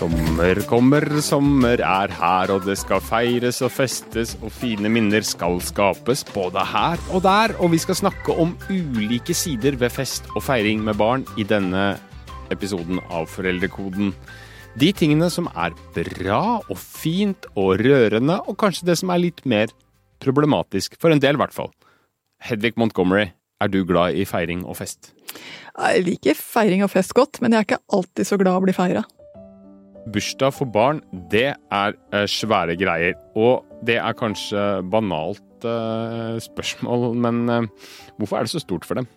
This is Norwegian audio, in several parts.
Sommer kommer, sommer er her, og det skal feires og festes, og fine minner skal skapes både her og der. Og vi skal snakke om ulike sider ved fest og feiring med barn i denne episoden av Foreldrekoden. De tingene som er bra og fint og rørende, og kanskje det som er litt mer problematisk, for en del i hvert fall. Hedvig Montgomery, er du glad i feiring og fest? Jeg liker feiring og fest godt, men jeg er ikke alltid så glad å bli feira. Bursdag for barn, det er eh, svære greier. Og det er kanskje banalt uh, spørsmål, men uh, hvorfor er det så stort for dem?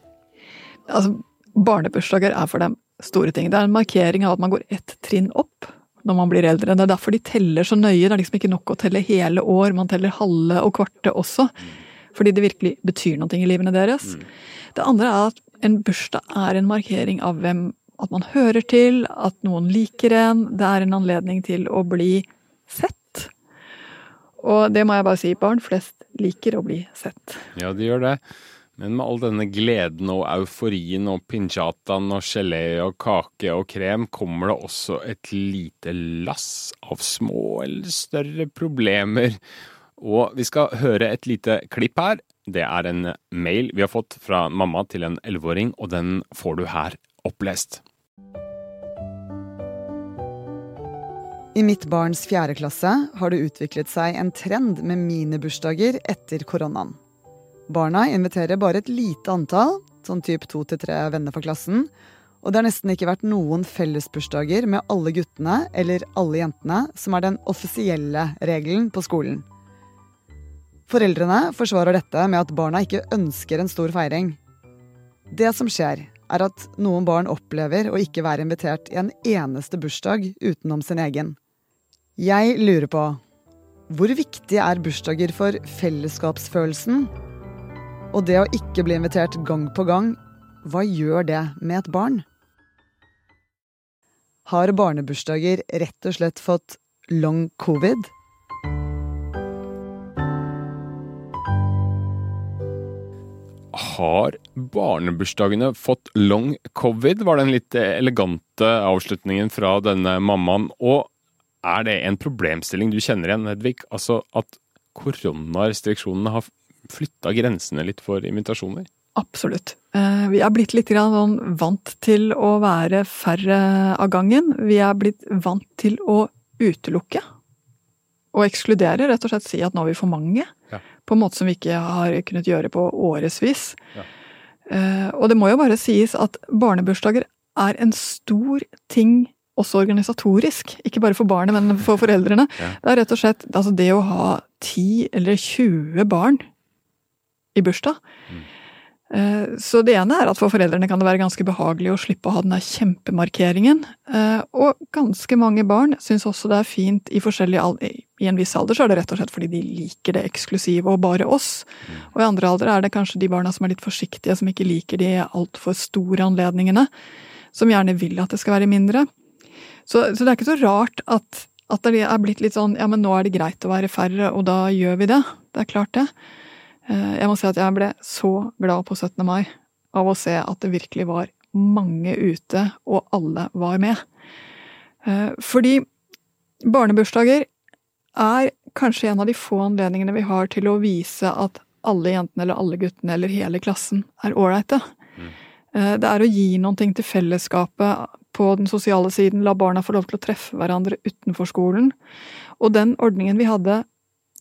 Altså, barnebursdager er for dem store ting. Det er en markering av at man går ett trinn opp når man blir eldre. Det er derfor de teller så nøye. Det er liksom ikke nok å telle hele år, man teller halve og kvarte også. Fordi det virkelig betyr noe i livene deres. Mm. Det andre er at en bursdag er en markering av hvem at man hører til, at noen liker en. Det er en anledning til å bli sett. Og det må jeg bare si, barn flest liker å bli sett. Ja, de gjør det. Men med all denne gleden og euforien og pinjataen og gelé og kake og krem, kommer det også et lite lass av små eller større problemer. Og vi skal høre et lite klipp her. Det er en mail vi har fått fra mamma til en elleveåring, og den får du her opplest. I mitt barns fjerde klasse har det utviklet seg en trend med minibursdager etter koronaen. Barna inviterer bare et lite antall, sånn typ to til tre venner for klassen, og det har nesten ikke vært noen fellesbursdager med alle guttene eller alle jentene, som er den offisielle regelen på skolen. Foreldrene forsvarer dette med at barna ikke ønsker en stor feiring. Det som skjer, er at noen barn opplever å ikke være invitert i en eneste bursdag utenom sin egen. Jeg lurer på hvor viktig er bursdager for fellesskapsfølelsen? Og det å ikke bli invitert gang på gang, hva gjør det med et barn? Har barnebursdager rett og slett fått long covid? Har barnebursdagene fått long covid, var den litt elegante avslutningen fra denne mammaen. Og er det en problemstilling du kjenner igjen, Hedvig? Altså at koronarestriksjonene har flytta grensene litt for invitasjoner? Absolutt. Eh, vi er blitt litt sånn vant til å være færre av gangen. Vi er blitt vant til å utelukke. Og ekskludere, rett og slett si at nå er vi for mange. Ja på en måte som vi ikke har kunnet gjøre på årevis. Ja. Uh, og det må jo bare sies at barnebursdager er en stor ting også organisatorisk. Ikke bare for barnet, men for foreldrene. Ja. Det er rett og slett altså det å ha 10 eller 20 barn i bursdag. Mm. Så det ene er at for foreldrene kan det være ganske behagelig å slippe å ha den der kjempemarkeringen. Eh, og ganske mange barn syns også det er fint i I en viss alder så er det rett og slett fordi de liker det eksklusive og bare oss. Og i andre alder er det kanskje de barna som er litt forsiktige, som ikke liker de altfor store anledningene. Som gjerne vil at det skal være mindre. Så, så det er ikke så rart at, at det er blitt litt sånn ja, men nå er det greit å være færre, og da gjør vi det. Det er klart, det. Eh, jeg må si at jeg ble så glad på 17. mai av å se at det virkelig var mange ute, og alle var med. Eh, fordi barnebursdager er kanskje en av de få anledningene vi har til å vise at alle jentene eller alle guttene eller hele klassen er ålreite. Mm. Eh, det er å gi noe til fellesskapet på den sosiale siden, la barna få lov til å treffe hverandre utenfor skolen. Og den ordningen vi hadde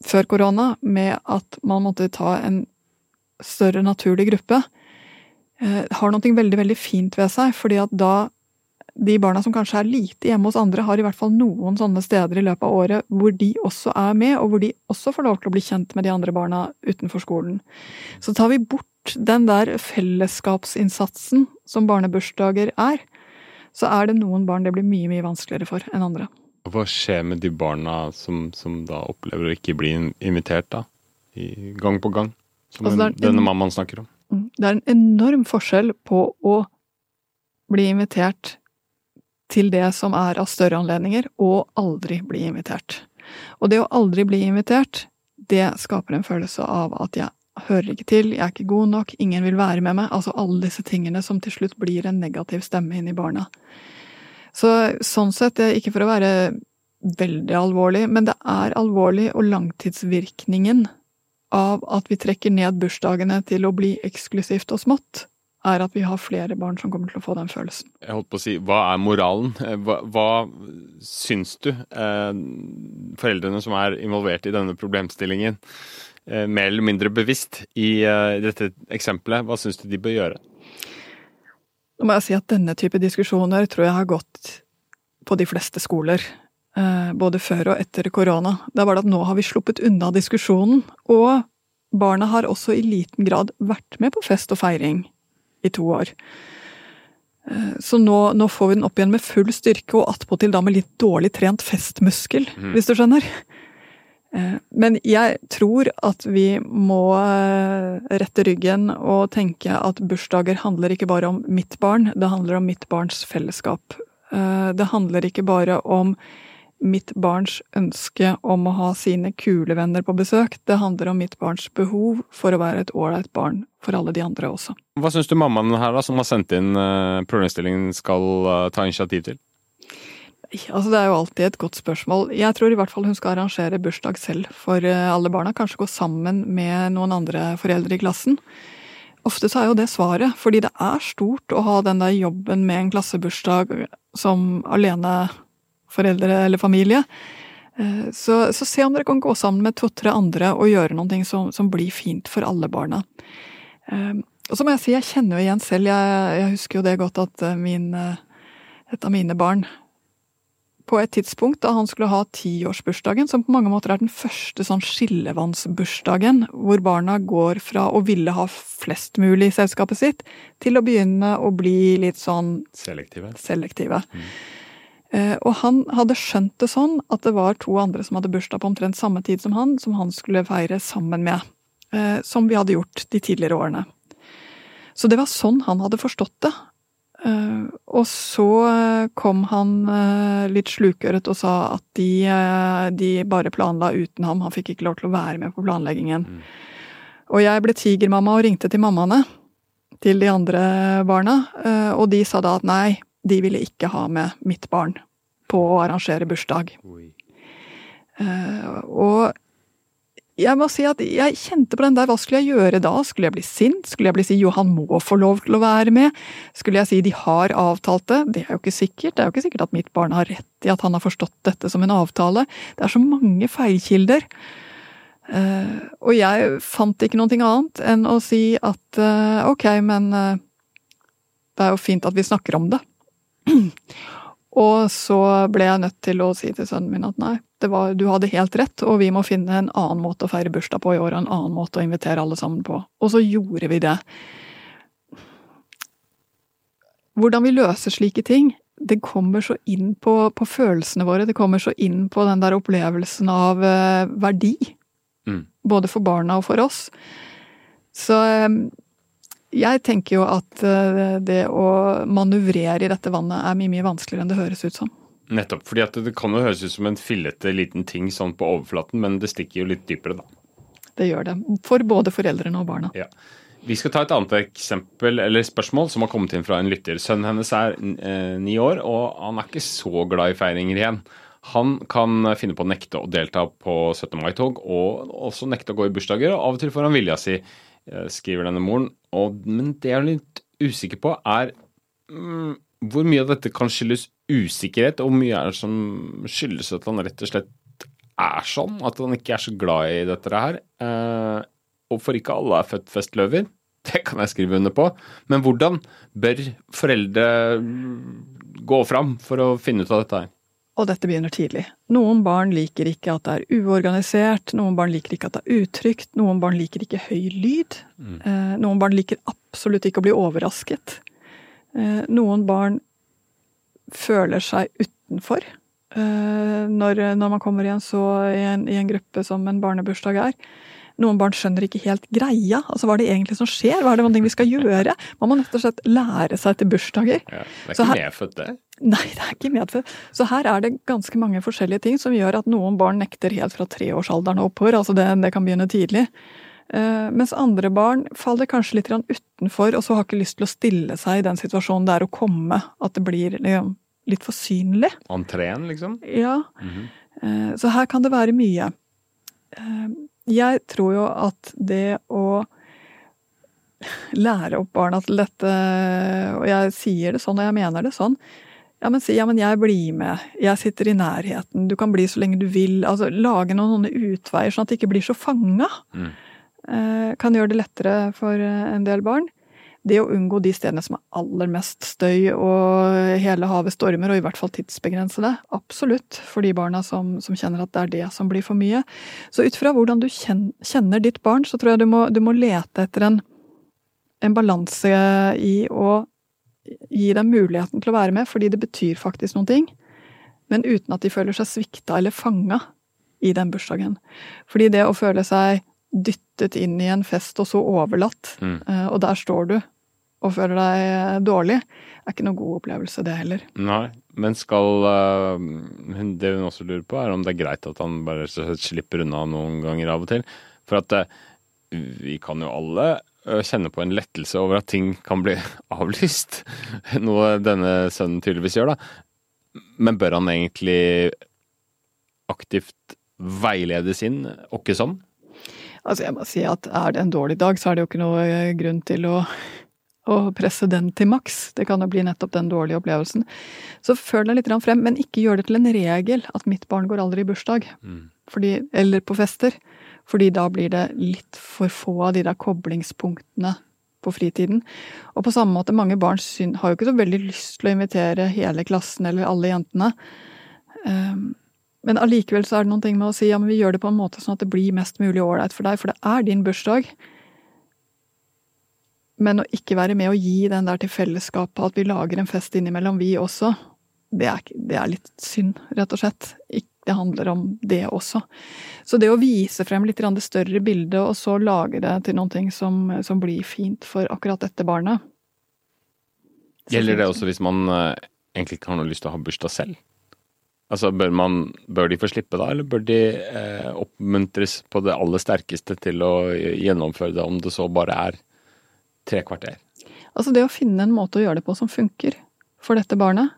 før korona med at man måtte ta en større naturlig gruppe, eh, har noe veldig, veldig fint ved seg. fordi at da de barna som kanskje er lite hjemme hos andre, har i hvert fall noen sånne steder i løpet av året hvor de også er med, og hvor de også får lov til å bli kjent med de andre barna utenfor skolen. Så tar vi bort den der fellesskapsinnsatsen som barnebursdager er, så er det noen barn det blir mye, mye vanskeligere for enn andre. Hva skjer med de barna som, som da opplever å ikke bli invitert, da? I, gang på gang? Som altså, en, denne mammaen snakker om. Mm, det er en enorm forskjell på å bli invitert til det som er av større anledninger, og aldri bli invitert. Og det å aldri bli invitert, det skaper en følelse av at jeg hører ikke til, jeg er ikke god nok, ingen vil være med meg. Altså alle disse tingene som til slutt blir en negativ stemme inn i barna. Så sånn sett, er ikke for å være veldig alvorlig, men det er alvorlig, og langtidsvirkningen av at vi trekker ned bursdagene til å bli eksklusivt og smått, er at vi har flere barn som kommer til å få den følelsen. Jeg holdt på å si, Hva er moralen? Eh, hva, hva syns du eh, foreldrene som er involvert i denne problemstillingen, eh, mer eller mindre bevisst i eh, dette eksempelet, hva syns du de bør gjøre? Nå må jeg si at denne type diskusjoner tror jeg har gått på de fleste skoler. Eh, både før og etter korona. Det er bare at nå har vi sluppet unna diskusjonen, og barna har også i liten grad vært med på fest og feiring i to år. Eh, så nå, nå får vi den opp igjen med full styrke, og attpåtil da med litt dårlig trent festmuskel, mm. hvis du skjønner. Eh, men jeg tror at vi må rette ryggen og tenke at bursdager handler ikke bare om mitt barn, det handler om mitt barns fellesskap. Det handler ikke bare om mitt barns ønske om å ha sine kule venner på besøk. Det handler om mitt barns behov for å være et ålreit barn for alle de andre også. Hva syns du mammaen her da, som har sendt inn problemstillingen skal ta initiativ til? Altså, det er jo alltid et godt spørsmål. Jeg tror i hvert fall hun skal arrangere bursdag selv for uh, alle barna. Kanskje gå sammen med noen andre foreldre i klassen. Ofte så er jo det svaret, fordi det er stort å ha den der jobben med en klassebursdag som alene foreldre eller familie. Eh, så, så, se om dere kan gå sammen med to-tre andre og gjøre noe som, som, blir fint for alle barna. Eh, og så må jeg si, jeg kjenner jo igjen selv, jeg, jeg husker jo det godt at eh, min, et av mine barn på et tidspunkt da han skulle ha tiårsbursdagen, som på mange måter er den første sånn skillevannsbursdagen, hvor barna går fra å ville ha flest mulig i selskapet sitt, til å begynne å bli litt sånn Selektive. selektive. Mm. Eh, og han hadde skjønt det sånn at det var to andre som hadde bursdag på omtrent samme tid som han, som han skulle feire sammen med. Eh, som vi hadde gjort de tidligere årene. Så det var sånn han hadde forstått det. Eh, og så kom han litt slukøret og sa at de, de, bare planla uten ham. Han fikk ikke lov til å være med på planleggingen. Mm. Og jeg ble tigermamma og ringte til mammaene til de andre barna, og de sa da at nei, de ville ikke ha med mitt barn på å arrangere bursdag. Uh, og jeg må si at jeg kjente på den der, hva skulle jeg gjøre da? Skulle jeg bli sint? Skulle jeg bli si jo, han må få lov til å være med? Skulle jeg si de har avtalt det? Det er jo ikke sikkert. Det er jo ikke sikkert at mitt barn har rett i at han har forstått dette som en avtale. Det er så mange feilkilder. Uh, og jeg fant ikke noe annet enn å si at uh, ok, men det er jo fint at vi snakker om det. Og så ble jeg nødt til å si til sønnen min at nei, var, du hadde helt rett, og vi må finne en annen måte å feire bursdag på i år, og en annen måte å invitere alle sammen på. Og så gjorde vi det. Hvordan vi løser slike ting, det kommer så inn på, på følelsene våre, det kommer så inn på den der opplevelsen av eh, verdi. Mm. Både for barna og for oss. Så eh, jeg tenker jo at eh, det å manøvrere i dette vannet er mye, mye vanskeligere enn det høres ut som. Nettopp. fordi det kan jo høres ut som en fillete liten ting sånn på overflaten, men det stikker jo litt dypere, da. Det gjør det. For både foreldrene og barna. Ja. Vi skal ta et annet eksempel, eller spørsmål som har kommet inn fra en lytter. Sønnen hennes er eh, ni år, og han er ikke så glad i feiringer igjen. Han kan finne på å nekte å delta på 17. mai-tog, og også nekte å gå i bursdager, og av og til får han vilja si. Skriver denne moren. Og, men det jeg er litt usikker på, er mm, hvor mye av dette kan skyldes usikkerhet, og hvor mye er det som skyldes at han rett og slett er sånn, at han ikke er så glad i dette her. Eh, og for ikke alle er født festløver. Det kan jeg skrive under på. Men hvordan bør foreldre gå fram for å finne ut av dette her? Og dette begynner tidlig. Noen barn liker ikke at det er uorganisert, noen barn liker ikke at det er utrygt, noen barn liker ikke høy lyd. Mm. Eh, noen barn liker absolutt ikke å bli overrasket. Eh, noen barn føler seg utenfor eh, når, når, man kommer i en, så, i, en, i en gruppe som en barnebursdag er. Noen barn skjønner ikke helt greia. Altså, Hva er det egentlig som skjer? Hva er det noe vi skal gjøre? Man må nett og slett lære seg til bursdager. Ja, det er ikke her, medfødt, det? Nei, det er ikke medfødt. Så her er det ganske mange forskjellige ting som gjør at noen barn nekter helt fra treårsalderen og oppover. Altså det, det kan begynne tidlig. Uh, mens andre barn faller kanskje litt utenfor, og så har ikke lyst til å stille seg i den situasjonen det er å komme. At det blir liksom litt for synlig. Entreen, liksom? Ja. Mhm. Eh, Så her kan det være mye. Jeg tror jo at det å lære opp barna til dette, og jeg sier det sånn og jeg mener det sånn, ja, men si ja, men jeg blir med, jeg sitter i nærheten, du kan bli så lenge du vil. Altså lage noen utveier, sånn at de ikke blir så fanga. Mm. Eh, Kan gjøre det lettere for eh, en del barn. Det å unngå de stedene som er aller mest støy og hele havet stormer, og i hvert fall tidsbegrensede. Absolutt. For de barna som, som kjenner at det er det som blir for mye. Så ut fra hvordan du kjenner ditt barn, så tror jeg du må, du må lete etter en, en balanse i å gi dem muligheten til å være med, fordi det betyr faktisk noen ting. Men uten at de føler seg svikta eller fanga i den bursdagen. Fordi det å føle seg dyttet inn i en fest og så overlatt, Mm. eh, og der står du og føler deg dårlig, er ikke noe god opplevelse, det heller. Nei, men skal øh, Det hun også lurer på, er om det er greit at han bare slipper unna noen ganger av og til. For at øh, vi kan jo alle kjenne på en lettelse over at ting kan bli avlyst. Noe denne sønnen tydeligvis gjør, da. Men bør han egentlig aktivt veiledes inn, åkke sånn? Altså, jeg må si at er det en dårlig dag, så er det jo ikke noe eh, grunn til å, å presse den til maks. Det kan jo bli nettopp den dårlige opplevelsen. Så føl deg litt frem, men ikke gjør det til en regel at mitt barn går aldri i bursdag. Mm. Fordi, eller på fester. Fordi da blir det litt for få av de der koblingspunktene på fritiden. Og på samme måte, mange barn syn, har jo ikke så veldig lyst til å invitere hele klassen eller alle jentene. Um, men allikevel så er det noen ting med å si ja, men vi gjør det på en måte sånn at det blir mest mulig ålreit for deg, for det er din bursdag. Men å ikke være med og gi den der til fellesskapet, at vi lager en fest innimellom, vi også, det er, det er litt synd, rett og slett. Det handler om det også. Så det å vise frem litt det større bildet, og så lage det til ting som, som blir fint for akkurat dette barnet. Gjelder det også hvis man øh, egentlig ikke har noe lyst til å ha bursdag selv? Altså, bør, man, bør de få slippe da, eller bør de eh, oppmuntres på det aller sterkeste til å gjennomføre det, om det så bare er tre kvarter? Altså det å finne en måte å gjøre det på som funker for dette barnet,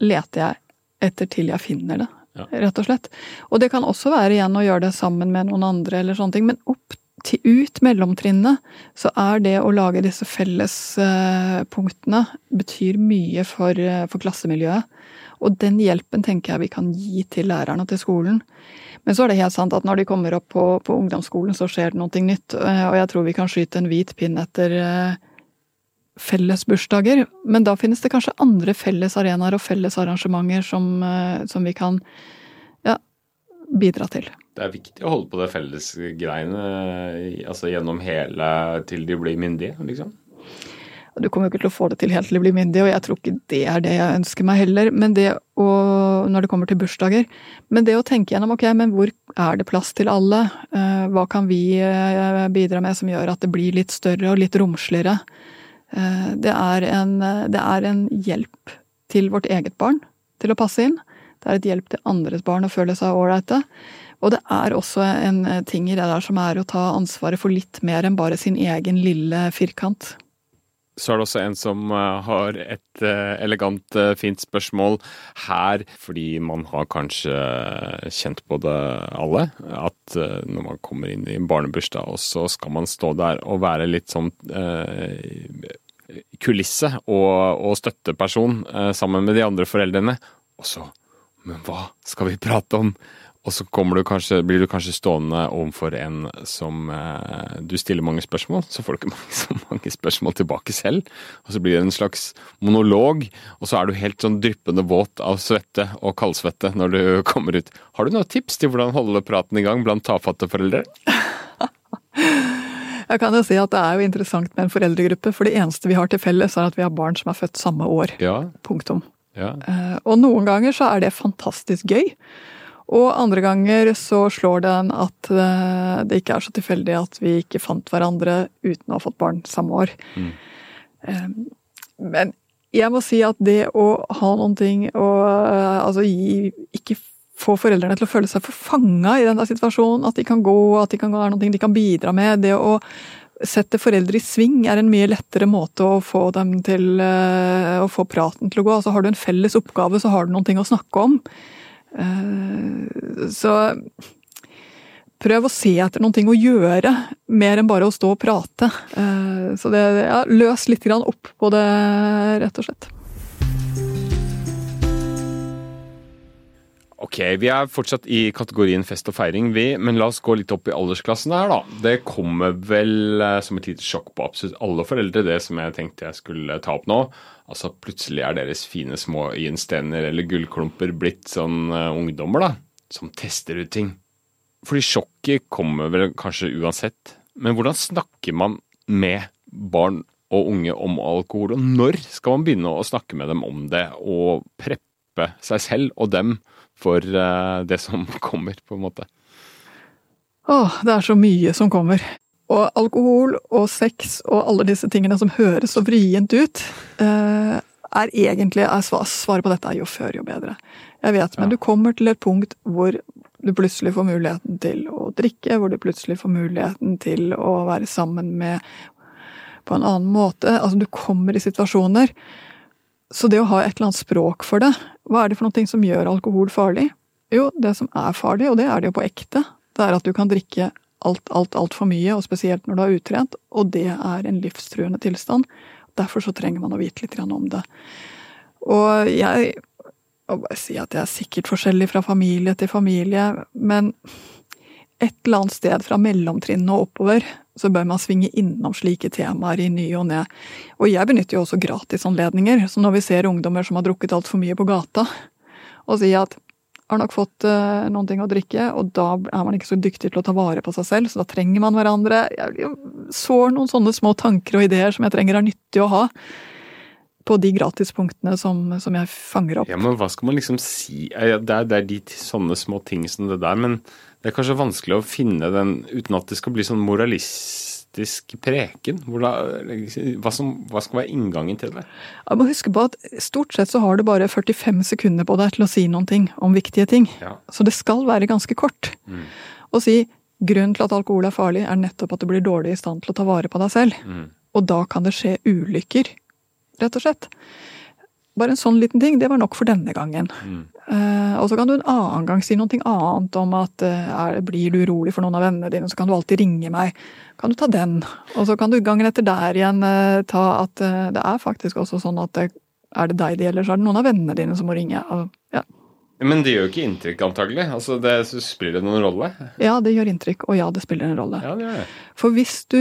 leter jeg etter til jeg finner det, Ja. rett og slett. Og det kan også være igjen å gjøre det sammen med noen andre eller sånne ting, men opp til ut mellomtrinnet så er det å lage disse fellespunktene betyr mye for, eh, for klassemiljøet. Og den hjelpen tenker jeg vi kan gi til lærerne og til skolen. Men så er det helt sant at når de kommer opp på, på ungdomsskolen, så skjer det noe nytt. eh, Og jeg tror vi kan skyte en hvit pinn etter eh, felles bursdager. Men da finnes det kanskje andre felles arenaer og felles arrangementer som, eh, som vi kan ja, bidra til. Det er viktig å holde på det fellesgreiene altså gjennom hele til de blir myndige, liksom. Du kommer jo ikke til å få det til helt til de blir myndig, og jeg tror ikke det er det jeg ønsker meg heller. Men det å, når det kommer til bursdager, men det å tenke gjennom ok, men hvor er det plass til alle? Eh, Hva kan vi eh, bidra med som gjør at det blir litt større og litt romsligere? Eh, Det er en, det er en hjelp til vårt eget barn til å passe inn. Det er et hjelp til andres barn å føle seg ålreite. Og det er også en ting i det der som er å ta ansvaret for litt mer enn bare sin egen lille firkant. Så er det også en som eh, har et eh, elegant, eh, fint spørsmål her, fordi man har kanskje kjent på det alle, at når man kommer inn i en barnebursdag, og så skal man stå der og være litt sånn eh, kulisse og, og støtteperson eh, sammen med de andre foreldrene. Og så Men hva skal vi prate om? Og så du kanskje, blir du kanskje stående overfor en som eh, du stiller mange spørsmål, så får du ikke mange, så mange spørsmål tilbake selv. Og så blir det en slags monolog, og så er du helt sånn dryppende våt av svette og kaldsvette når du kommer ut. Har du noen tips til hvordan holde praten i gang blant tafatte foreldre? Jeg kan jo si at det er jo interessant med en foreldregruppe, for det eneste vi har til felles, er at vi har barn som er født samme år. Ja, Punktum. ja. Eh, Og noen ganger så er det fantastisk gøy. Og andre ganger så slår den at eh, det ikke er så tilfeldig at vi ikke fant hverandre uten å ha fått barn samme år. Mm. Eh, Men jeg må si at det å ha noen ting og eh, altså gi Ikke få foreldrene til å føle seg for fanga i den der situasjonen. At de kan gå, at de kan være noe de kan bidra med. Det å sette foreldre i sving er en mye lettere måte å få dem til å få praten til å gå. Altså Har du en felles oppgave, så har du noen ting å snakke om. Så prøv å se etter noen ting å gjøre, mer enn bare å stå og prate. Så det, ja, løs litt opp på det, rett og slett. Ok, vi er fortsatt i kategorien fest og feiring, vi, men la oss gå litt opp i aldersklassen her, da. Det kommer vel eh, som et lite sjokk på absolutt alle foreldre, det som jeg tenkte jeg skulle ta opp nå. Altså plutselig er deres fine små øyenstener eller gullklumper blitt sånn uh, ungdommer, da. Som tester ut ting. Fordi sjokket kommer vel kanskje uansett. Men hvordan snakker man med barn og unge om alkohol, og når skal man begynne å snakke med dem om det og preppe seg selv og dem for uh, det som kommer, på en måte. Åh, det er så mye som kommer. Og alkohol og sex og alle disse tingene som høres så vrient ut, uh, er egentlig er Svaret på dette er jo før, jo bedre. Jeg vet, men ja. du kommer til et punkt hvor du plutselig får muligheten til å drikke, hvor du plutselig får muligheten til å være sammen med på en annen måte. Altså, du kommer i situasjoner så det å ha et eller annet språk for det, hva er det for noe som gjør alkohol farlig? Jo, det som er farlig, og det er det jo på ekte, det er at du kan drikke alt, alt, altfor mye, og spesielt når du er utrent, og det er en livstruende tilstand. Derfor så trenger man å vite litt om det. Og jeg må bare si at jeg er sikkert forskjellig fra familie til familie, men et eller annet sted fra mellomtrinnet og oppover, så bør man svinge innom slike temaer i ny og ne. Og jeg benytter jo også gratisanledninger, så når vi ser ungdommer som har drukket altfor mye på gata, og sier at har nok fått uh, noen ting å drikke, og da er man ikke så dyktig til å ta vare på seg selv, så da trenger man hverandre. Jeg sår noen sånne små tanker og ideer som jeg trenger er nyttig å ha på de gratispunktene som, som jeg fanger opp. Ja, Men hva skal man liksom si? Det er, det er de sånne små ting som det der, men det er kanskje vanskelig å finne den uten at det skal bli sånn moralistisk preken? Hva, som, hva, skal være inngangen til det? Jeg må huske på at Stort sett så har du bare 45 sekunder på deg til å si noen ting om viktige ting. Ja. Så det skal være ganske kort. Mm. Å si grunnen til at alkohol er farlig, er nettopp at du blir dårlig i stand til å ta vare på deg selv. Mm. Og da kan det skje ulykker, rett og slett. Bare en sånn liten ting, det var nok for denne gangen. Mm. Uh, og så kan du en annen gang si noe annet om at uh, er, blir du urolig for noen av vennene dine, så kan du alltid ringe meg. Kan du ta den? Og så kan du gangen etter der igjen uh, ta at det er faktisk også sånn at er det deg det gjelder, så er det noen av vennene dine som må ringe. Og, ja. Men det gjør jo ikke inntrykk, antagelig? Altså, det, Spiller det noen rolle? Ja, det gjør inntrykk, og ja, det spiller en rolle. Ja, det gjør det. For hvis du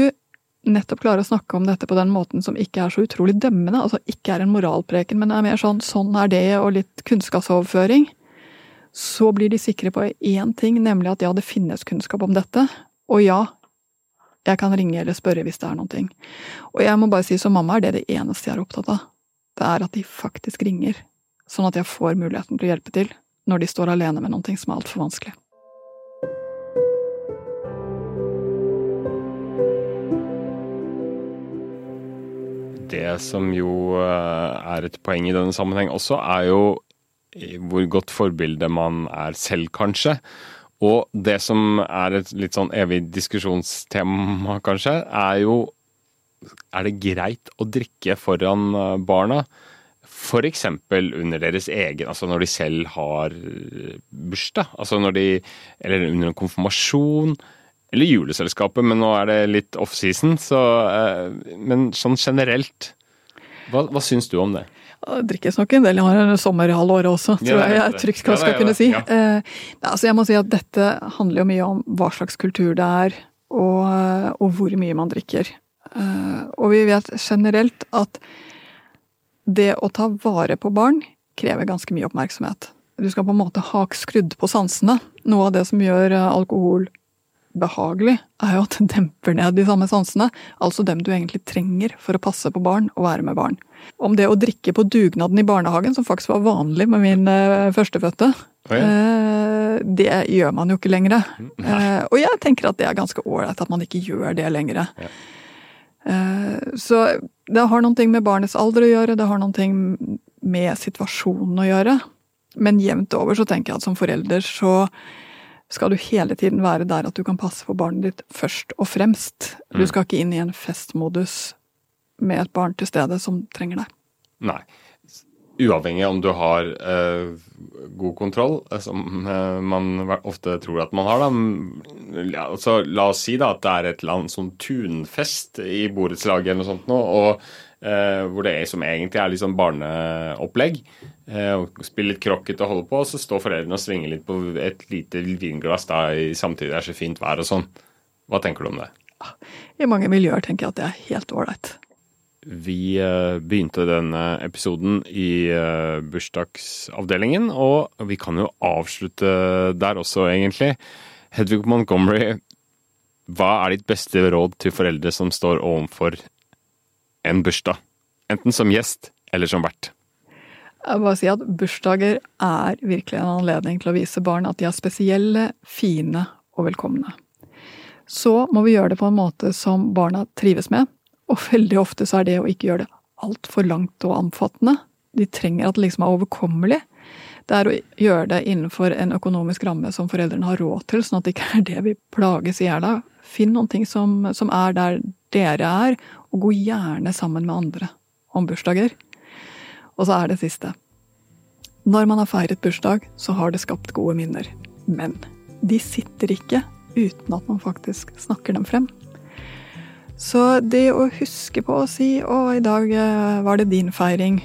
nettopp klare å snakke om dette på den måten som ikke er så utrolig dømmende, altså ikke er en moralpreken, men er mer sånn 'sånn er det', og litt kunnskapsoverføring, så blir de sikre på én ting, nemlig at ja, det finnes kunnskap om dette, og ja, jeg kan ringe eller spørre hvis det er ting. Og jeg må bare si som mamma er det det eneste jeg er opptatt av. Det er at de faktisk ringer, sånn at jeg får muligheten til å hjelpe til når de står alene med noe som er altfor vanskelig. Det som jo eh, er et poeng i denne sammenheng også, er jo hvor godt forbilde man er selv, kanskje. Og det som er et litt sånn evig diskusjonstema, kanskje, er jo Er det greit å drikke foran eh, barna? F.eks. under deres egen, altså når de selv har bursdag. Altså når de Eller under en konfirmasjon eller juleselskapet, men nå er det litt offseason. Så, eh, men sånn generelt, hva, hva syns du om det? Drikkes nok en del Jeg i sommerhalvåret også, tror jeg jeg trygt skal, skal kunne si. Eh, altså jeg må si at dette handler jo mye om hva slags kultur det er, og, og hvor mye man drikker. Eh, og vi vet generelt at det å ta vare på barn krever ganske mye oppmerksomhet. Du skal på en måte ha skrudd på sansene. Noe av det som gjør alkohol behagelig, er jo at det demper ned de samme sansene, altså dem du egentlig trenger for å passe på barn og være med barn. Om det å drikke på dugnaden i barnehagen, som faktisk var vanlig med min uh, førstefødte, ja. det gjør man jo ikke lenger. Uh, og jeg tenker at det er ganske ålreit at man ikke gjør det lenger. Ja. så det har noen ting med barnets alder å gjøre, det har noen ting med situasjonen å gjøre. Men jevnt over så tenker jeg at som forelder så skal du hele tiden være der at du kan passe for barnet ditt først og fremst. Du Mm. skal ikke inn i en festmodus med et barn til stede som trenger deg. Nei. Uavhengig om du har eh, god kontroll, eh, som eh, man ofte tror at man har, da. Ja, altså, la oss si da at det er et eller annet sånn tunfest i borettslaget eller noe sånt nå, og hvor det er som egentlig er litt sånn barneopplegg. Eh, og Spille litt krokket og holde på, og så står foreldrene og svinger litt på et lite vinglass da i samtidig det er så fint vær og sånn. Hva tenker du om det? I mange miljøer tenker jeg at det er helt ålreit. Vi eh, begynte denne episoden i eh, bursdagsavdelingen, og vi kan jo avslutte der også, egentlig. Hedvig Montgomery, hva er ditt beste råd til foreldre som står overfor en bursdag? Enten som gjest eller som vert. Jeg bare si at bursdager er virkelig en anledning til å vise barn at de er spesielle, fine og velkomne. Så må vi gjøre det på en måte som barna trives med, og veldig ofte så er det å ikke gjøre det altfor langt og omfattende. De trenger at det liksom er overkommelig. Det er å gjøre det innenfor en økonomisk ramme som foreldrene har råd til, sånn at det ikke er det vi plages i hjel av. Finn noen ting som, som er der dere er, og gå gjerne sammen med andre om bursdager. Og så er det siste. Når man har feiret bursdag, så har det skapt gode minner. Men de sitter ikke uten at man faktisk snakker dem frem. Så det å huske på å si 'Å, i dag eh, var det din feiring'.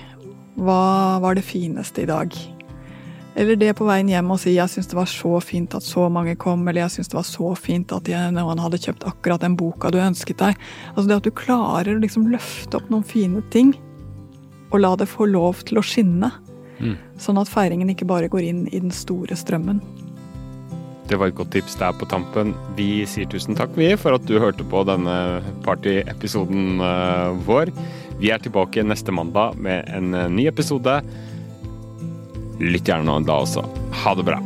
Hva var det fineste i dag? Eller det på veien hjem å si 'Jeg syns det var så fint at så mange kom', eller 'Jeg syns det var så fint at jeg, noen hadde kjøpt akkurat den boka du ønsket deg'. Altså det at du klarer å liksom løfte opp noen fine ting og la det få lov til å skinne. Mm. Sånn at feiringen ikke bare går inn i den store strømmen. Det var et godt tips der på tampen. Vi sier tusen takk, vi, for at du hørte på denne partyepisoden eh, vår. Vi er tilbake neste mandag med en eh, ny episode. Lytt gjerne nå da også. Ha det bra.